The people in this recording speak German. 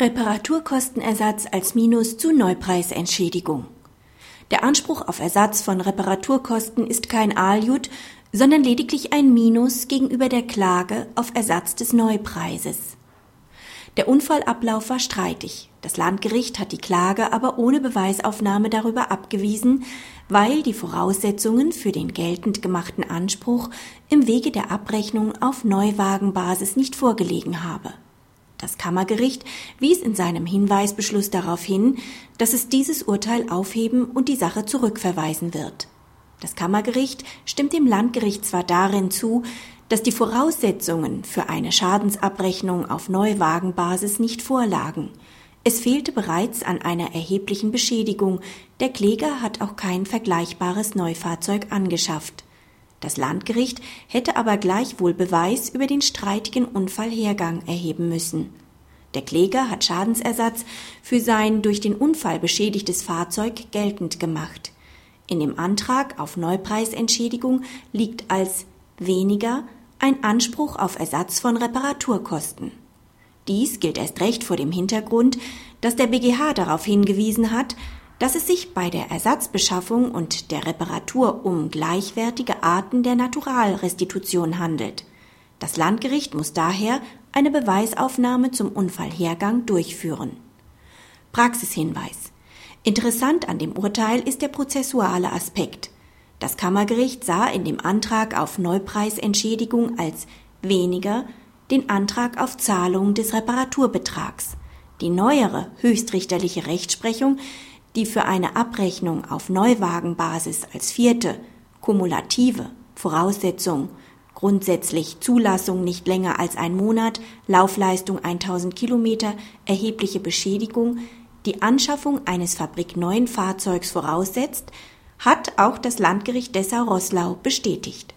Reparaturkostenersatz als Minus zu Neupreisentschädigung. Der Anspruch auf Ersatz von Reparaturkosten ist kein Aljut, sondern lediglich ein Minus gegenüber der Klage auf Ersatz des Neupreises. Der Unfallablauf war streitig. Das Landgericht hat die Klage aber ohne Beweisaufnahme darüber abgewiesen, weil die Voraussetzungen für den geltend gemachten Anspruch im Wege der Abrechnung auf Neuwagenbasis nicht vorgelegen habe. Das Kammergericht wies in seinem Hinweisbeschluss darauf hin, dass es dieses Urteil aufheben und die Sache zurückverweisen wird. Das Kammergericht stimmt dem Landgericht zwar darin zu, dass die Voraussetzungen für eine Schadensabrechnung auf Neuwagenbasis nicht vorlagen. Es fehlte bereits an einer erheblichen Beschädigung. Der Kläger hat auch kein vergleichbares Neufahrzeug angeschafft. Das Landgericht hätte aber gleichwohl Beweis über den streitigen Unfallhergang erheben müssen. Der Kläger hat Schadensersatz für sein durch den Unfall beschädigtes Fahrzeug geltend gemacht. In dem Antrag auf Neupreisentschädigung liegt als weniger ein Anspruch auf Ersatz von Reparaturkosten. Dies gilt erst recht vor dem Hintergrund, dass der BGH darauf hingewiesen hat, dass es sich bei der Ersatzbeschaffung und der Reparatur um gleichwertige Arten der Naturalrestitution handelt. Das Landgericht muss daher eine Beweisaufnahme zum Unfallhergang durchführen. Praxishinweis. Interessant an dem Urteil ist der prozessuale Aspekt. Das Kammergericht sah in dem Antrag auf Neupreisentschädigung als weniger den Antrag auf Zahlung des Reparaturbetrags. Die neuere höchstrichterliche Rechtsprechung, die für eine Abrechnung auf Neuwagenbasis als vierte, kumulative Voraussetzung grundsätzlich Zulassung nicht länger als ein Monat, Laufleistung 1000 Kilometer, erhebliche Beschädigung, die Anschaffung eines fabrikneuen Fahrzeugs voraussetzt, hat auch das Landgericht Dessau-Roßlau bestätigt